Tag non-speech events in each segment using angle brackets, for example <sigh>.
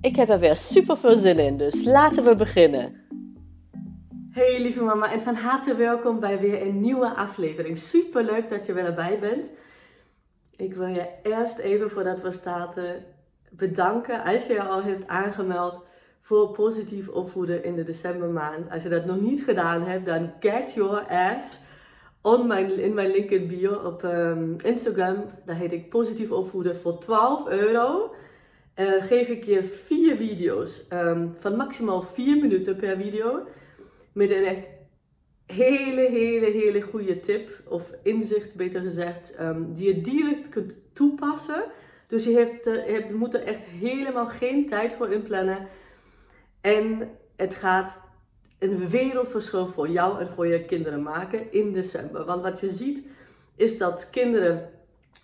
Ik heb er weer super veel zin in, dus laten we beginnen. Hey lieve mama en van harte welkom bij weer een nieuwe aflevering. Super leuk dat je weer erbij bent. Ik wil je eerst even voordat we starten bedanken als je je al hebt aangemeld voor positief opvoeden in de decembermaand. Als je dat nog niet gedaan hebt, dan get your ass on mijn, in mijn link in bio op um, Instagram. Daar heet ik positief opvoeden voor 12 euro. Uh, geef ik je vier video's um, van maximaal 4 minuten per video. Met een echt hele, hele, hele goede tip of inzicht, beter gezegd, um, die je direct kunt toepassen. Dus je, hebt, uh, je moet er echt helemaal geen tijd voor inplannen. En het gaat een wereldverschil voor jou en voor je kinderen maken in december. Want wat je ziet is dat kinderen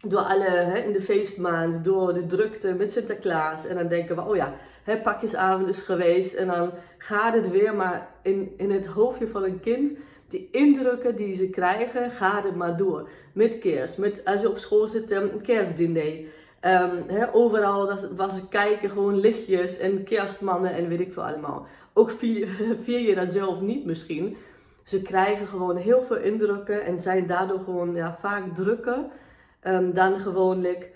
door alle, hè, in de feestmaand, door de drukte met Sinterklaas. En dan denken we, oh ja, hè, pakjesavond is geweest. En dan gaat het weer maar in, in het hoofdje van een kind. Die indrukken die ze krijgen, gaat het maar door. Met kerst, met, als je op school zit, een kerstdiner. Um, overal was ze kijken, gewoon lichtjes en kerstmannen en weet ik veel allemaal. Ook vier, <laughs> vier je dat zelf niet misschien. Ze krijgen gewoon heel veel indrukken en zijn daardoor gewoon ja, vaak drukker um, dan gewoonlijk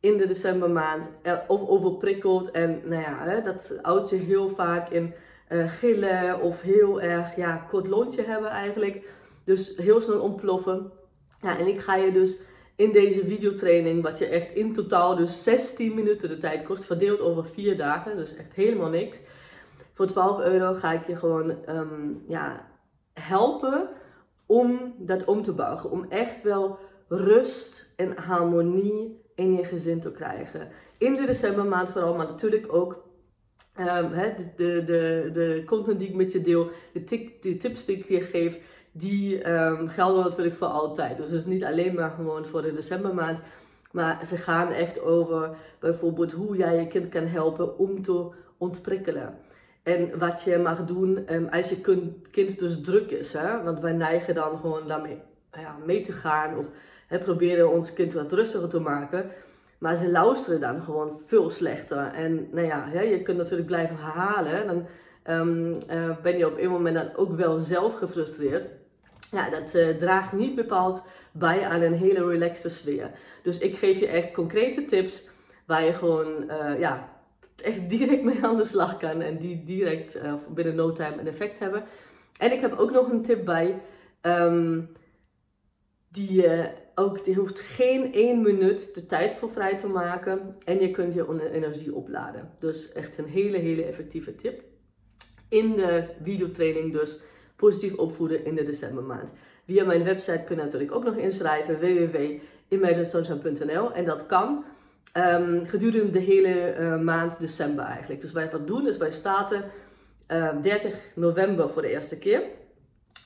in de decembermaand. Of overprikkeld en nou ja, hè, dat houdt zich heel vaak in uh, gillen of heel erg ja, kort lontje hebben eigenlijk. Dus heel snel ontploffen. Ja, en ik ga je dus in deze videotraining, wat je echt in totaal dus 16 minuten de tijd kost, verdeeld over 4 dagen, dus echt helemaal niks. Voor 12 euro ga ik je gewoon um, ja, helpen om dat om te bouwen. Om echt wel rust en harmonie in je gezin te krijgen. In de decembermaand vooral, maar natuurlijk ook um, de, de, de, de content die ik met je deel, de, de tips die ik je geef die um, gelden natuurlijk voor altijd. Dus het is niet alleen maar gewoon voor de decembermaand. Maar ze gaan echt over bijvoorbeeld hoe jij je kind kan helpen om te ontprikkelen. En wat je mag doen um, als je kind dus druk is. Hè? Want wij neigen dan gewoon daarmee ja, mee te gaan. Of hè, proberen ons kind wat rustiger te maken. Maar ze luisteren dan gewoon veel slechter. En nou ja, hè, je kunt natuurlijk blijven herhalen. Dan um, uh, ben je op een moment dan ook wel zelf gefrustreerd ja, dat uh, draagt niet bepaald bij aan een hele relaxte sfeer. Dus ik geef je echt concrete tips waar je gewoon uh, ja, echt direct mee aan de slag kan en die direct binnen no time een effect hebben. En ik heb ook nog een tip bij. Um, die, ook, die hoeft geen één minuut de tijd voor vrij te maken. En je kunt je energie opladen. Dus echt een hele, hele effectieve tip. In de videotraining dus positief opvoeden in de decembermaand. Via mijn website kun je natuurlijk ook nog inschrijven www.imaginesunshine.nl en dat kan um, gedurende de hele uh, maand december eigenlijk. Dus wij wat doen is wij starten uh, ehm, 30 november voor de eerste keer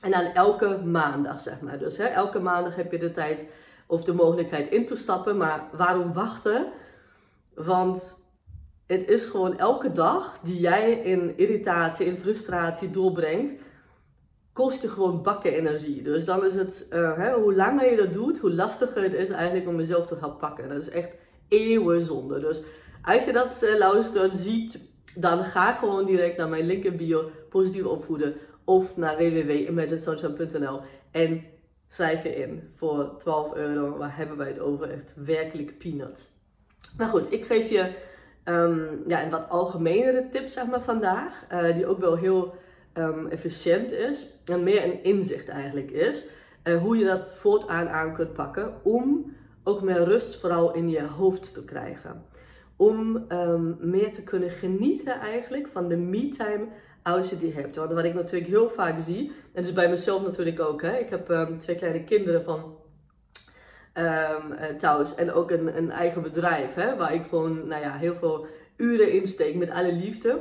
en dan elke maandag zeg maar. Dus hè, elke maandag heb je de tijd of de mogelijkheid in te stappen, maar waarom wachten? Want het is gewoon elke dag die jij in irritatie, in frustratie doorbrengt, kost je gewoon bakken energie. Dus dan is het, uh, hè, hoe langer je dat doet, hoe lastiger het is eigenlijk om jezelf te gaan pakken. Dat is echt eeuwenzonde. Dus als je dat uh, luistert, ziet, dan ga gewoon direct naar mijn link in bio, positief opvoeden, of naar www.imaginesunshine.nl en schrijf je in voor 12 euro. Waar hebben wij het over? Echt werkelijk peanuts. Maar goed, ik geef je um, ja, een wat algemenere tip zeg maar vandaag, uh, die ook wel heel um, efficiënt is en meer een inzicht eigenlijk is. Uh, hoe je dat voortaan aan kunt pakken om ook meer rust vooral in je hoofd te krijgen. Om um, meer te kunnen genieten eigenlijk van de me-time als je die hebt. Want wat ik natuurlijk heel vaak zie, en dus bij mezelf natuurlijk ook. Hè, ik heb um, twee kleine kinderen van um, uh, thuis en ook een, een eigen bedrijf. Hè, waar ik gewoon nou ja, heel veel uren insteek met alle liefde.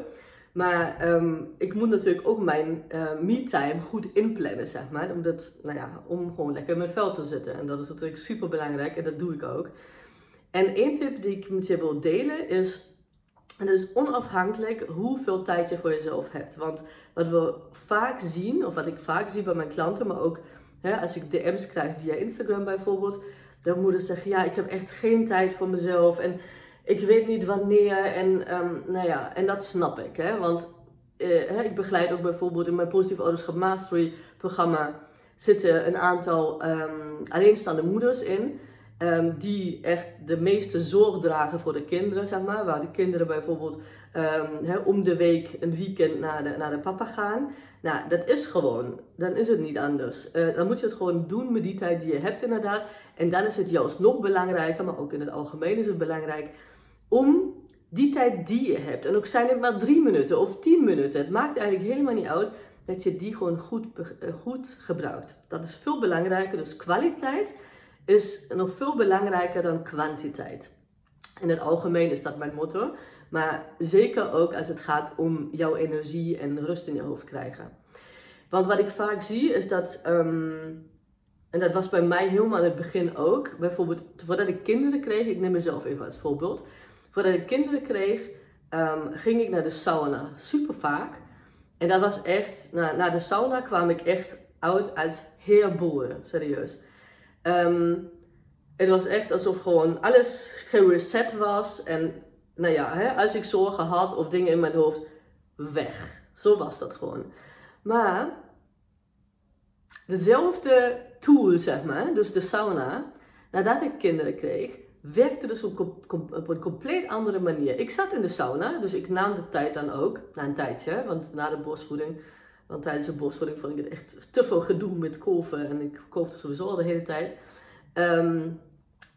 Maar ehm, ik moet natuurlijk ook mijn uh, me-time goed inplannen, zeg maar. Omdat, nou ja, om gewoon lekker in mijn vel te zitten. En dat is natuurlijk super belangrijk en dat doe ik ook. En één tip die ik met je wil delen is, en is onafhankelijk hoeveel tijd je voor jezelf hebt. Want wat we vaak zien, of wat ik vaak zie bij mijn klanten, maar ook hè, als ik DM's krijg via Instagram bijvoorbeeld, dan moeders zeggen, ja, ik heb echt geen tijd voor mezelf. En ik weet niet wanneer. En, ehm, nou ja, en dat snap ik. Hè? Want hè, ik begeleid ook bijvoorbeeld in mijn Positief Ouderschap Mastery programma zitten een aantal um, alleenstaande moeders in. Um, die echt de meeste zorg dragen voor de kinderen, zeg maar. Waar de kinderen bijvoorbeeld hè, om de week een weekend naar de, naar de papa gaan. Nou, dat is gewoon, dan is het niet anders. Uh, dan moet je het gewoon doen met die tijd die je hebt inderdaad. En dan is het juist nog belangrijker, maar ook in het algemeen is het belangrijk om die tijd die je hebt, en ook zijn het maar drie minuten of tien minuten, het maakt eigenlijk helemaal niet uit, dat je die gewoon goed, eh, goed gebruikt. Dat is veel belangrijker. Dus kwaliteit is nog veel belangrijker dan kwantiteit. In het algemeen is dat mijn motto. Maar zeker ook als het gaat om jouw energie en rust in je hoofd krijgen. Want wat ik vaak zie is dat, um, en dat was bij mij helemaal in het begin ook, bijvoorbeeld voordat ik kinderen kreeg, ik neem mezelf even als voorbeeld. Voordat ik kinderen kreeg, um, ging ik naar de sauna. Super vaak. En dat was echt, na, na de sauna kwam ik echt uit als heerboeren, serieus. Um, het was echt alsof gewoon alles gereset was. En nou ja, hè, als ik zorgen had of dingen in mijn hoofd, weg. Zo was dat gewoon. Maar dezelfde tool, zeg maar, dus de sauna, nadat ik kinderen kreeg, werkte dus op, op, een compleet andere manier. Ik zat in de sauna, dus ik nam de tijd dan ook, na een tijdje, want na de borstvoeding, want tijdens de borstvoeding vond ik het echt te veel gedoe met kolven en ik kolfde sowieso al de hele tijd. Ehm,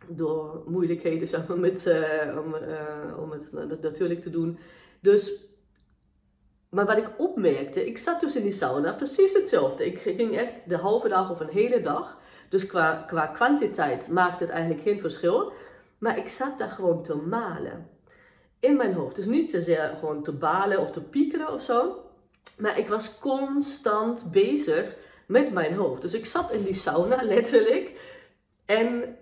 door moeilijkheden <laughs> met, uh, om, uh, om het natuurlijk te doen. Dus, maar wat ik opmerkte, ik zat dus in die sauna precies hetzelfde. Ik ging echt de halve dag of een hele dag. Dus qua, qua kwantiteit maakte het eigenlijk geen verschil. Maar ik zat daar gewoon te malen. In mijn hoofd. Dus niet zozeer gewoon te balen of te piekeren of zo. Maar ik was constant bezig met mijn hoofd. Dus ik zat in die sauna <laughs> letterlijk. En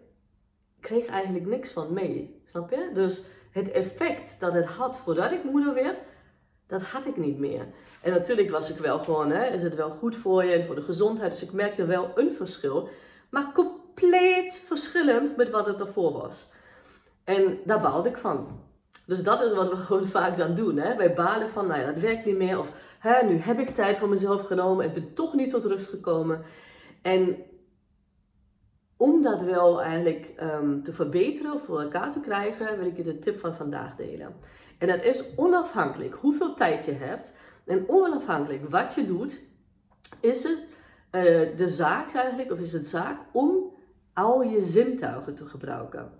kreeg eigenlijk niks van mee. Snap je? Dus het effect dat het had voordat ik moeder werd, dat had ik niet meer. En natuurlijk was ik wel gewoon, hè, is het wel goed voor je en voor de gezondheid. Dus ik merkte wel een verschil. Maar compleet verschillend met wat het ervoor was. En daar baalde ik van. Dus dat is wat we <laughs> gewoon vaak dan doen. Hè? Wij balen van, nou ja, dat werkt niet meer. Of hè, nu heb ik tijd voor mezelf genomen en ben toch niet tot rust gekomen. En om dat wel eigenlijk um, te verbeteren of voor elkaar te krijgen, wil ik je de tip van vandaag delen. En dat is onafhankelijk hoeveel tijd je hebt en onafhankelijk wat je doet, is het uh, de zaak eigenlijk, of is het zaak om al je zintuigen te gebruiken.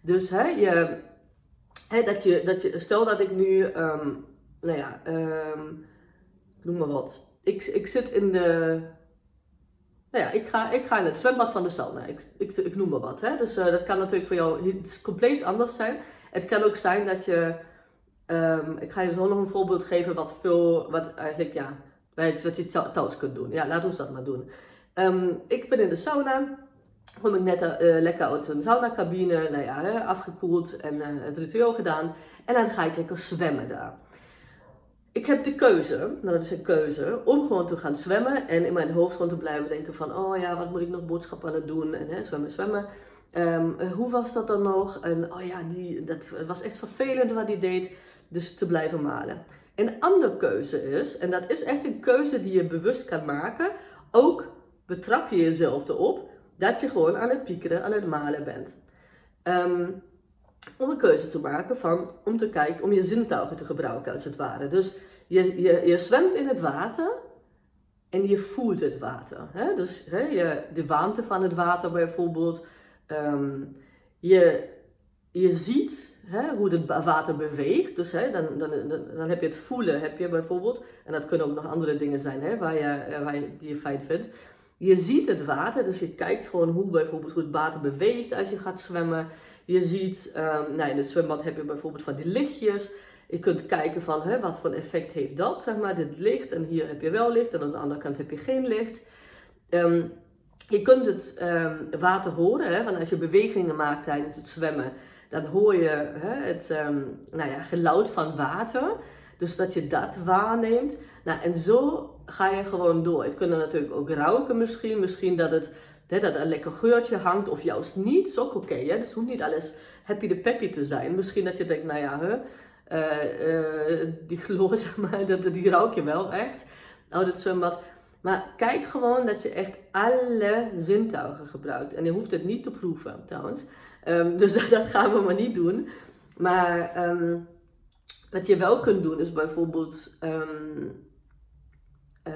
Dus hè, je, dat je, dat je, stel dat ik nu, um, nou ja, um, noem maar wat. Ik, ik zit in de, nou ja, ik ga, ik ga in het zwembad van de sauna. Ik, ik, ik noem maar wat. Hè? Dus uh, dat kan natuurlijk voor jou iets compleet anders zijn. Het kan ook zijn dat je, um, ik ga je zo nog een voorbeeld geven wat veel, wat eigenlijk ja, wat je thuis kunt doen. Ja, laten we dat maar doen. Ik ben in de sauna kom ik net uh, lekker uit een saunacabine, nou ja, afgekoeld en uh, het ritueel gedaan. En dan ga ik lekker zwemmen daar. Ik heb de keuze, nou dat is een keuze, om gewoon te gaan zwemmen en in mijn hoofd gewoon te blijven denken van, oh ja, wat moet ik nog boodschappen aan het doen en hè, zwemmen, zwemmen. Um, hoe was dat dan nog? En oh ja, die, dat was echt vervelend wat hij deed, dus te blijven malen. Een andere keuze is, en dat is echt een keuze die je bewust kan maken, ook betrap je jezelf erop, dat je gewoon aan het piekeren, aan het malen bent. Um, om een keuze te maken van, om te kijken, om je zintuigen te gebruiken als het ware. Dus je, je, je zwemt in het water en je voelt het water. Hè? Dus hè, je, de warmte van het water bijvoorbeeld. Um, je, je ziet hè, hoe het water beweegt. Dus hè, dan, dan, dan, dan, heb je het voelen, heb je bijvoorbeeld. En dat kunnen ook nog andere dingen zijn hè, waar je, waar je, die je fijn vindt. Je ziet het water, dus je kijkt gewoon hoe bijvoorbeeld het water beweegt als je gaat zwemmen. Je ziet, um, nou, in het zwembad heb je bijvoorbeeld van die lichtjes. Je kunt kijken van hè, wat voor effect heeft dat, zeg maar, dit licht. En hier heb je wel licht en aan de andere kant heb je geen licht. Ehm, je kunt het ehm, water horen, hè, want als je bewegingen maakt tijdens het zwemmen, dan hoor je hè, het nou ja, geluid van water. Dus dat je dat waarneemt. Nou, en zo ga je gewoon door. Het kunnen natuurlijk ook ruiken misschien. Misschien dat het hè, dat een lekker geurtje hangt of juist niet. Is ook oké. Okay, dus het hoeft niet alles happy de peppy te zijn. Misschien dat je denkt, nou ja, hè, uh, uh, die chloor, <laughs> zeg maar, dat, die ruik je wel echt. Oh, dat zwembad. Maar kijk gewoon dat je echt alle zintuigen gebruikt. En je hoeft het niet te proeven trouwens. Um, <laughs> dus dat, gaan we maar niet doen. Maar um, wat je wel kunt doen is bijvoorbeeld. Um, uh,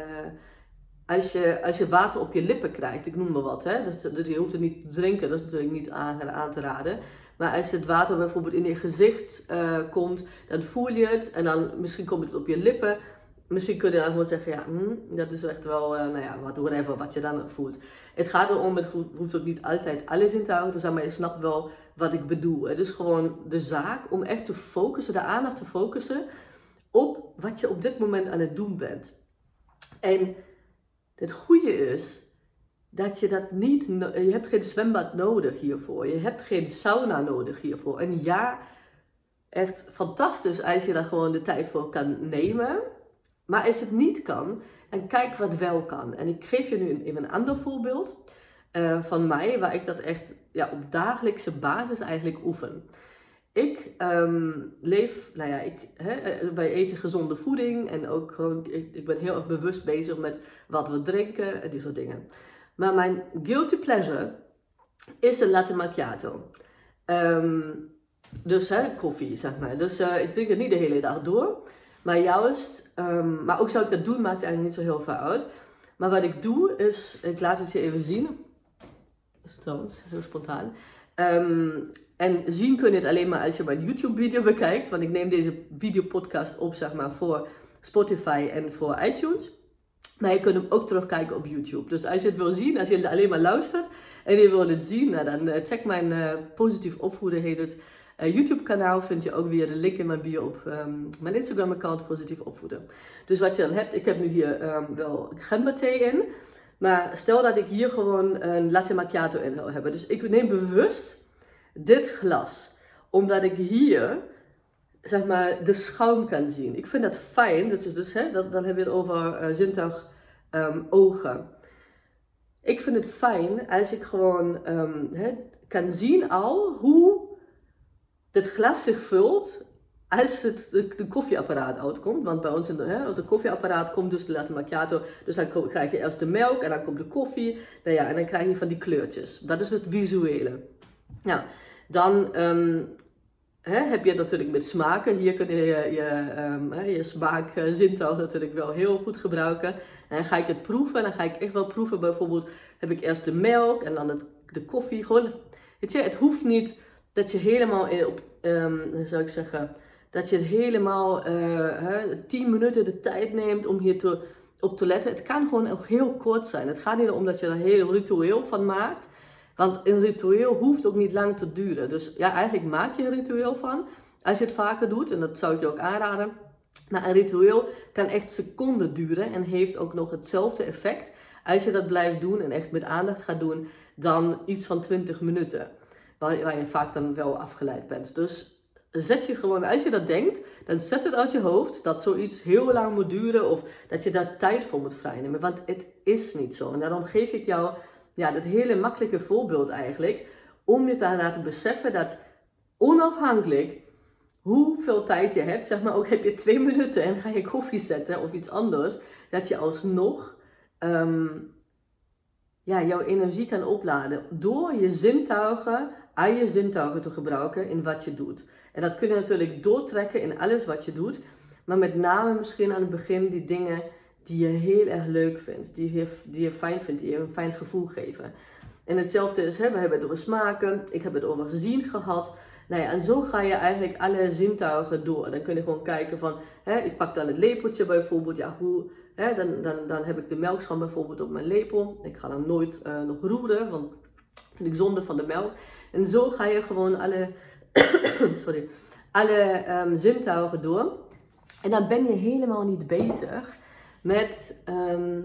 als je, als je water op je lippen krijgt, ik noem maar wat, hè, dus, dus je hoeft het niet te drinken, dat is natuurlijk niet aan, aan te raden. Maar als het water bijvoorbeeld in je gezicht uh, komt, dan voel je het en dan misschien komt het op je lippen misschien kun je dan gewoon zeggen, ja, hm, dat is echt wel, uh, nou ja, wat, whatever, wat je dan voelt. Het gaat erom, het hoeft ook niet altijd alles in te houden zijn, maar je snapt wel wat ik bedoel. Het is gewoon de zaak om echt te focussen, de aandacht te focussen op wat je op dit moment aan het doen bent. En het goede is dat je dat niet, je hebt geen zwembad nodig hiervoor. Je hebt geen sauna nodig hiervoor. En ja, echt fantastisch als je daar gewoon de tijd voor kan nemen. Maar als het niet kan, dan kijk wat wel kan. En ik geef je nu even een ander voorbeeld uh, van mij, waar ik dat echt ja, op dagelijkse basis eigenlijk oefen. Ik um, leef, nou ja, ik, hè, eh, wij eten gezonde voeding en ook gewoon, ik, ik, ben heel erg bewust bezig met wat we drinken en die soort dingen. Maar mijn guilty pleasure is een latte macchiato. Um, dus koffie, zeg maar. Dus uh, ik drink het niet de hele dag door. Maar juist, um, maar ook zou ik dat doen, maakt eigenlijk niet zo heel veel uit. Maar wat ik doe is, ik laat het je even zien. Trouwens heel spontaan. Um, en zien kun je het alleen maar als je mijn YouTube video bekijkt. Want ik neem deze videopodcast op zeg maar voor Spotify en voor iTunes. Maar je kunt hem ook terugkijken op YouTube. Dus als je het wil zien, als je het alleen maar luistert en je wil het zien, nou dan uh, check mijn uh, positief opvoeden heet het. Uh, YouTube kanaal vind je ook via de link in mijn bio op um, mijn Instagram account positief opvoeden. Dus wat je dan hebt, ik heb nu hier um, wel gemberthee in. Maar stel dat ik hier gewoon een latte macchiato in zou hebben. Dus ik neem bewust dit glas. Omdat ik hier zeg maar, de schaum kan zien. Ik vind dat fijn. Dat is dus, hè, dat, dan heb je het over uh, zintuig um, ogen. Ik vind het fijn als ik gewoon um, hè, kan zien al hoe dit glas zich vult als het de, koffieapparaat uitkomt. Want bij ons in de, het koffieapparaat komt dus de latte macchiato. Dus dan krijg je eerst de melk en dan komt de koffie. Nou ja, en dan krijg je van die kleurtjes. Dat is het visuele. Nou, dan um, hè, heb je natuurlijk met smaken. Hier kun je je, je, um, je smaakzintuig natuurlijk wel heel goed gebruiken. En ga ik het proeven. En dan ga ik echt wel proeven. Bijvoorbeeld heb ik eerst de melk en dan het, de koffie. Gewoon, weet je, het hoeft niet dat je helemaal in, op, um, zou ik zeggen, dat je helemaal uh, 10 minuten de tijd neemt om hier te, op te letten. Het kan gewoon ook heel kort zijn. Het gaat niet om dat je er heel ritueel van maakt. Want een ritueel hoeft ook niet lang te duren. Dus ja, eigenlijk maak je een ritueel van. Als je het vaker doet, en dat zou ik je ook aanraden. Maar een ritueel kan echt seconden duren en heeft ook nog hetzelfde effect. Als je dat blijft doen en echt met aandacht gaat doen, dan iets van 20 minuten. Waar, je vaak dan wel afgeleid bent. Dus zet je gewoon, als je dat denkt, dan zet het uit je hoofd dat zoiets heel lang moet duren of dat je daar tijd voor moet vrijnemen. Want het is niet zo. En daarom geef ik jou ja, dat hele makkelijke voorbeeld eigenlijk, om je te laten beseffen dat onafhankelijk hoeveel tijd je hebt, zeg maar ook heb je twee <laughs> minuten en ga je koffie zetten of iets anders, dat je alsnog um, ja, jouw energie kan opladen door je zintuigen, aan je zintuigen te gebruiken in wat je doet. En dat kun je natuurlijk doortrekken in alles wat je doet, maar met name misschien aan het begin die dingen die je heel erg leuk vindt, die je, die je fijn vindt, die je een fijn gevoel geven. En hetzelfde is, hè, we hebben het over smaken, ik heb het over zien gehad. Nou ja, en zo ga je eigenlijk alle zintuigen door. Dan kun je gewoon kijken van, hè, ik pak dan het lepeltje bijvoorbeeld, ja, hoe, hè, dan, dan, dan heb ik de melkscham bijvoorbeeld op mijn lepel. Ik ga dan nooit uh, nog roeren, want vind ik zonde van de melk. En zo ga je gewoon alle, <coughs> sorry, alle ehm, zintuigen door. En dan ben je helemaal niet bezig met ehm,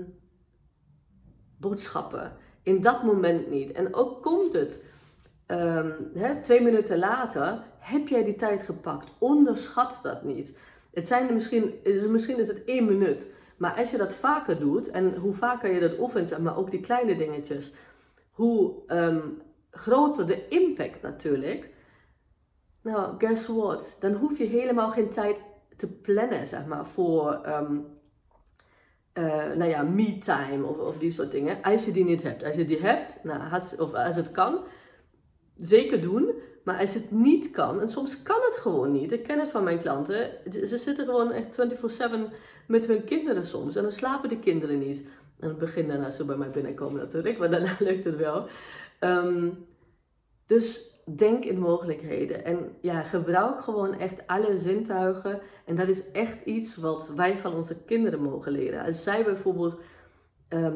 boodschappen. In dat moment niet. En ook komt het um, hè, twee minuten later, heb jij die tijd gepakt. Onderschat dat niet. Het zijn misschien, misschien is het één minuut. Maar als je dat vaker doet, en hoe vaker je dat oefent, maar ook die kleine dingetjes, hoe um, groter de impact natuurlijk. Nou, guess what? Dan hoef je helemaal geen tijd te plannen, zeg maar, voor uh, nou ja, me-time of, of die soort dingen. Als je die niet hebt. Als je die hebt, nou, of als het kan, zeker doen. Maar als het niet kan, en soms kan het gewoon niet. Ik ken het van mijn klanten. Ze zitten gewoon echt 24-7 met hun kinderen soms. En dan slapen de kinderen niet. En het begin daarna zo bij mij binnenkomen natuurlijk, <laughs> maar daarna lukt het wel. Um, dus denk in mogelijkheden. En ja, gebruik gewoon echt alle zintuigen. En dat is echt iets wat wij van onze kinderen mogen leren. Als zij bijvoorbeeld um,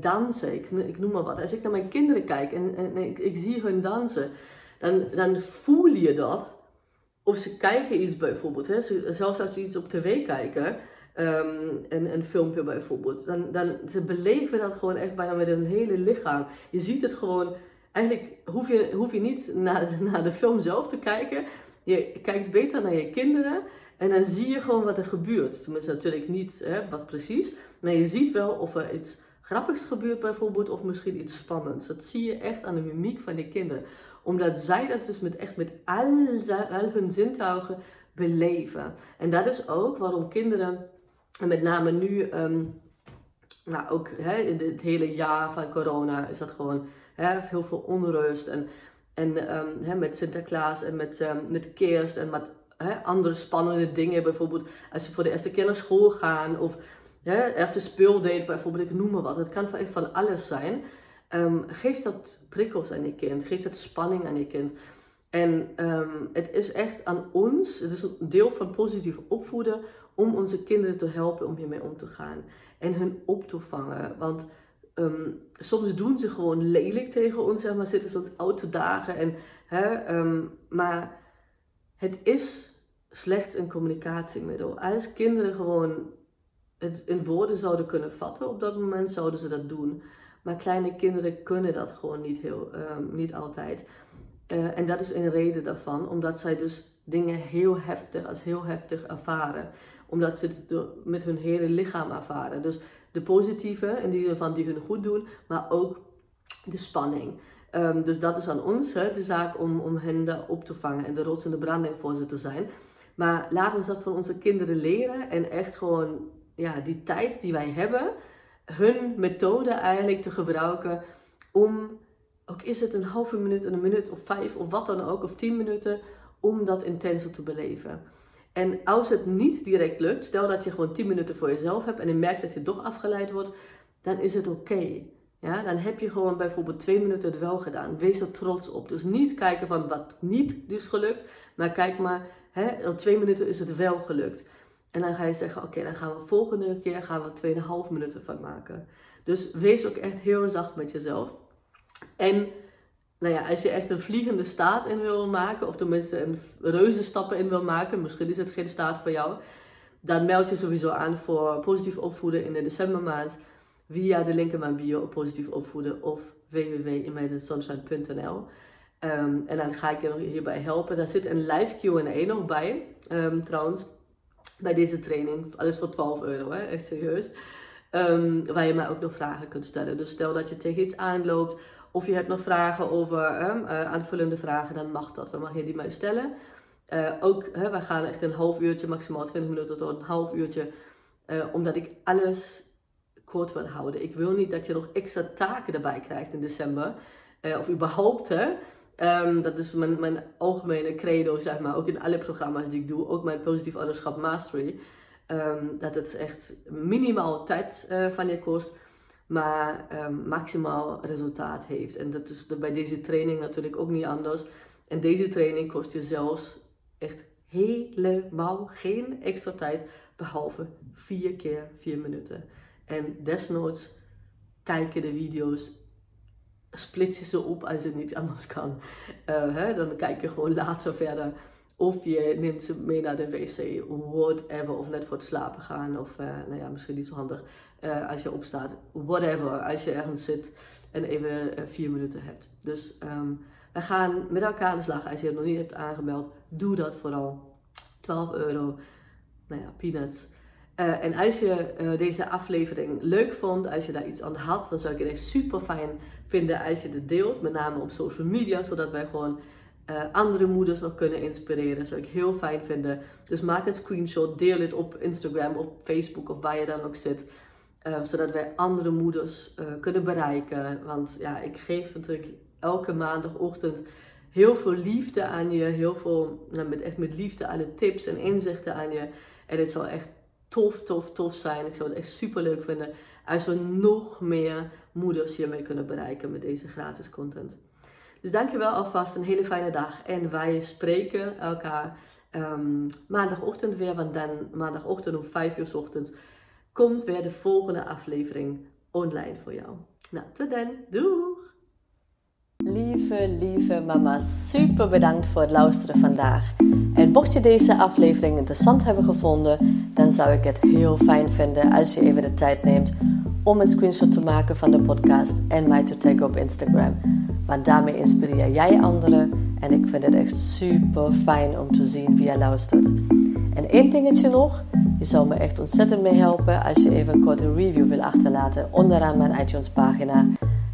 dansen, ik, ik, noem maar wat. Als ik naar mijn kinderen kijk en, en ik, ik, zie hun dansen, dan, dan voel je dat. Of ze kijken iets bijvoorbeeld, hè, zelfs als ze iets op tv kijken, um, een, een filmpje bijvoorbeeld, dan, dan ze beleven dat gewoon echt bijna met hun hele lichaam. Je ziet het gewoon eigenlijk hoef je, hoef je niet naar, <laughs> naar de film zelf te kijken. Je kijkt beter naar je kinderen en dan zie je gewoon wat er gebeurt. Tenminste, natuurlijk niet hè, wat precies, maar je ziet wel of er iets grappigs gebeurt bijvoorbeeld of misschien iets spannends. Dat zie je echt aan de mimiek van de kinderen. Omdat zij dat dus met, echt met al, al hun zintuigen beleven. En dat is ook waarom kinderen, en met name nu, um, nou ook hè, het hele jaar van corona, is dat gewoon Hè, heel veel onrust en, en um, hè, met Sinterklaas en met, um, met kerst en met hè, andere spannende dingen. Bijvoorbeeld als ze voor de eerste keer naar school gaan of hè, eerste speeldate bijvoorbeeld, ik noem maar wat. Het kan van alles zijn. Um, geef dat prikkels aan je kind, geef dat spanning aan je kind. En het is echt aan ons, het is een deel van positief opvoeden, om onze kinderen te helpen om hiermee om te gaan. En hun op te vangen. Want um, soms doen ze gewoon lelijk tegen ons, zeg maar, zitten soort oude dagen. En, hè, um, maar het is slechts een communicatiemiddel. Als kinderen gewoon het in woorden zouden kunnen vatten, op dat moment zouden ze dat doen. Maar kleine kinderen kunnen dat gewoon niet, heel, um, niet altijd. Uh, en dat is een reden daarvan, omdat zij dus dingen heel heftig, als heel heftig ervaren. Omdat ze het met hun hele lichaam ervaren. Dus de positieve, in die zin van die hun goed doen, maar ook de spanning. Um, dus dat is aan ons, hè, de zaak om, om hen op te vangen en de rots en de branding voor ze te zijn. Maar laten we dat van onze kinderen leren en echt gewoon ja, die tijd die wij hebben, hun methode eigenlijk te gebruiken om, ook is het een halve minuut, een minuut of vijf of wat dan ook, of tien minuten, om dat intenser te beleven. En als het niet direct lukt, stel dat je gewoon 10 minuten voor jezelf hebt en je merkt dat je toch afgeleid wordt, dan is het oké. Ja, dan heb je gewoon bijvoorbeeld twee minuten het wel gedaan. Wees er trots op. Dus niet kijken van wat niet is gelukt, maar kijk maar, hè, twee minuten is het wel gelukt. En dan ga je zeggen, oké, dan gaan we volgende keer gaan we 2,5 minuten van maken. Dus wees ook echt heel zacht met jezelf. En nou ja, als je echt een vliegende staat in wil maken, of tenminste een reuze stappen in wil maken, misschien is het geen staat voor jou, dan meld je sowieso aan voor positief opvoeden in de decembermaand via de link in mijn bio op positief opvoeden of www.imaginesunshine.nl. Um, ehm, en dan ga ik je hierbij helpen. Daar zit een live Q&A nog bij, um, trouwens, bij deze training. Alles voor 12 euro, hè? echt serieus. Um, waar je mij ook nog vragen kunt stellen. Dus stel dat je tegen iets aanloopt of je hebt nog vragen over uh, aanvullende vragen, dan mag dat. Dan mag je die mij stellen. Uh, ook, wij gaan echt een half uurtje, maximaal 20 minuten tot een half uurtje. Uh, omdat ik alles kort wil houden. Ik wil niet dat je nog extra taken erbij krijgt in december. of überhaupt, hè. Um, dat is mijn, mijn algemene credo, zeg maar. Ook in alle programma's die ik doe. Ook mijn positief ouderschap mastery. Um, dat het echt minimaal tijd van je kost maar um, maximaal resultaat heeft. En dat is bij deze training natuurlijk ook niet anders. En deze training kost je zelfs echt helemaal geen extra tijd, behalve vier keer vier minuten. En desnoods kijken de video's, split je ze op als het niet anders kan. Uh, hè, dan kijk je gewoon later verder. Of je neemt ze mee naar de wc, whatever. Of net voor het slapen gaan. Of, uh, nou ja, misschien niet zo handig uh, als je opstaat. Whatever, als je ergens zit en even uh, vier minuten hebt. Dus um, we gaan met elkaar aan de slag. Als je het nog niet hebt aangemeld, doe dat vooral. 12 euro, nou ja, peanuts. En als je deze aflevering leuk vond, als je daar iets aan had, dan zou ik het echt super fijn vinden als je het deelt. Met name op social media, zodat wij gewoon uh, andere moeders nog kunnen inspireren. Zou ik heel fijn vinden. Dus maak een screenshot, deel het op Instagram, op Facebook of waar je dan ook zit. zodat wij andere moeders kunnen bereiken. Want ja, ik geef natuurlijk elke maandagochtend heel veel liefde aan je. Heel veel, nou, met, echt met liefde alle tips en inzichten aan je. En het zal echt tof, tof, tof zijn. Ik zou het echt super leuk vinden als we nog meer moeders hiermee kunnen bereiken met deze gratis content. Dus dankjewel alvast, een hele fijne dag. En wij spreken elkaar um, maandagochtend weer, want dan maandagochtend om 5 uur s ochtends komt weer de volgende aflevering online voor jou. Nou, tot dan. Doei! Lieve, lieve mama, super bedankt voor het luisteren vandaag. En mocht je deze aflevering interessant hebben gevonden, dan zou ik het heel fijn vinden als je even de tijd neemt om een screenshot te maken van de podcast en mij te taggen op Instagram. Want daarmee inspireer jij anderen en ik vind het echt super fijn om te zien wie je luistert. En één dingetje nog, je zou me echt ontzettend mee helpen als je even een korte review wil achterlaten onderaan mijn iTunes pagina.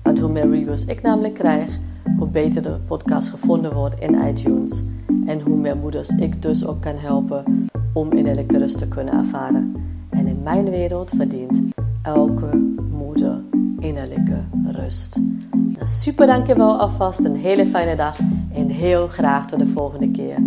Want hoe meer reviews ik namelijk krijg, hoe beter de podcast gevonden wordt in iTunes. En hoe meer moeders ik dus ook kan helpen om innerlijke rust te kunnen ervaren. En in mijn wereld verdient elke moeder innerlijke rust. Super dankjewel alvast, een hele fijne dag en heel graag tot de volgende keer.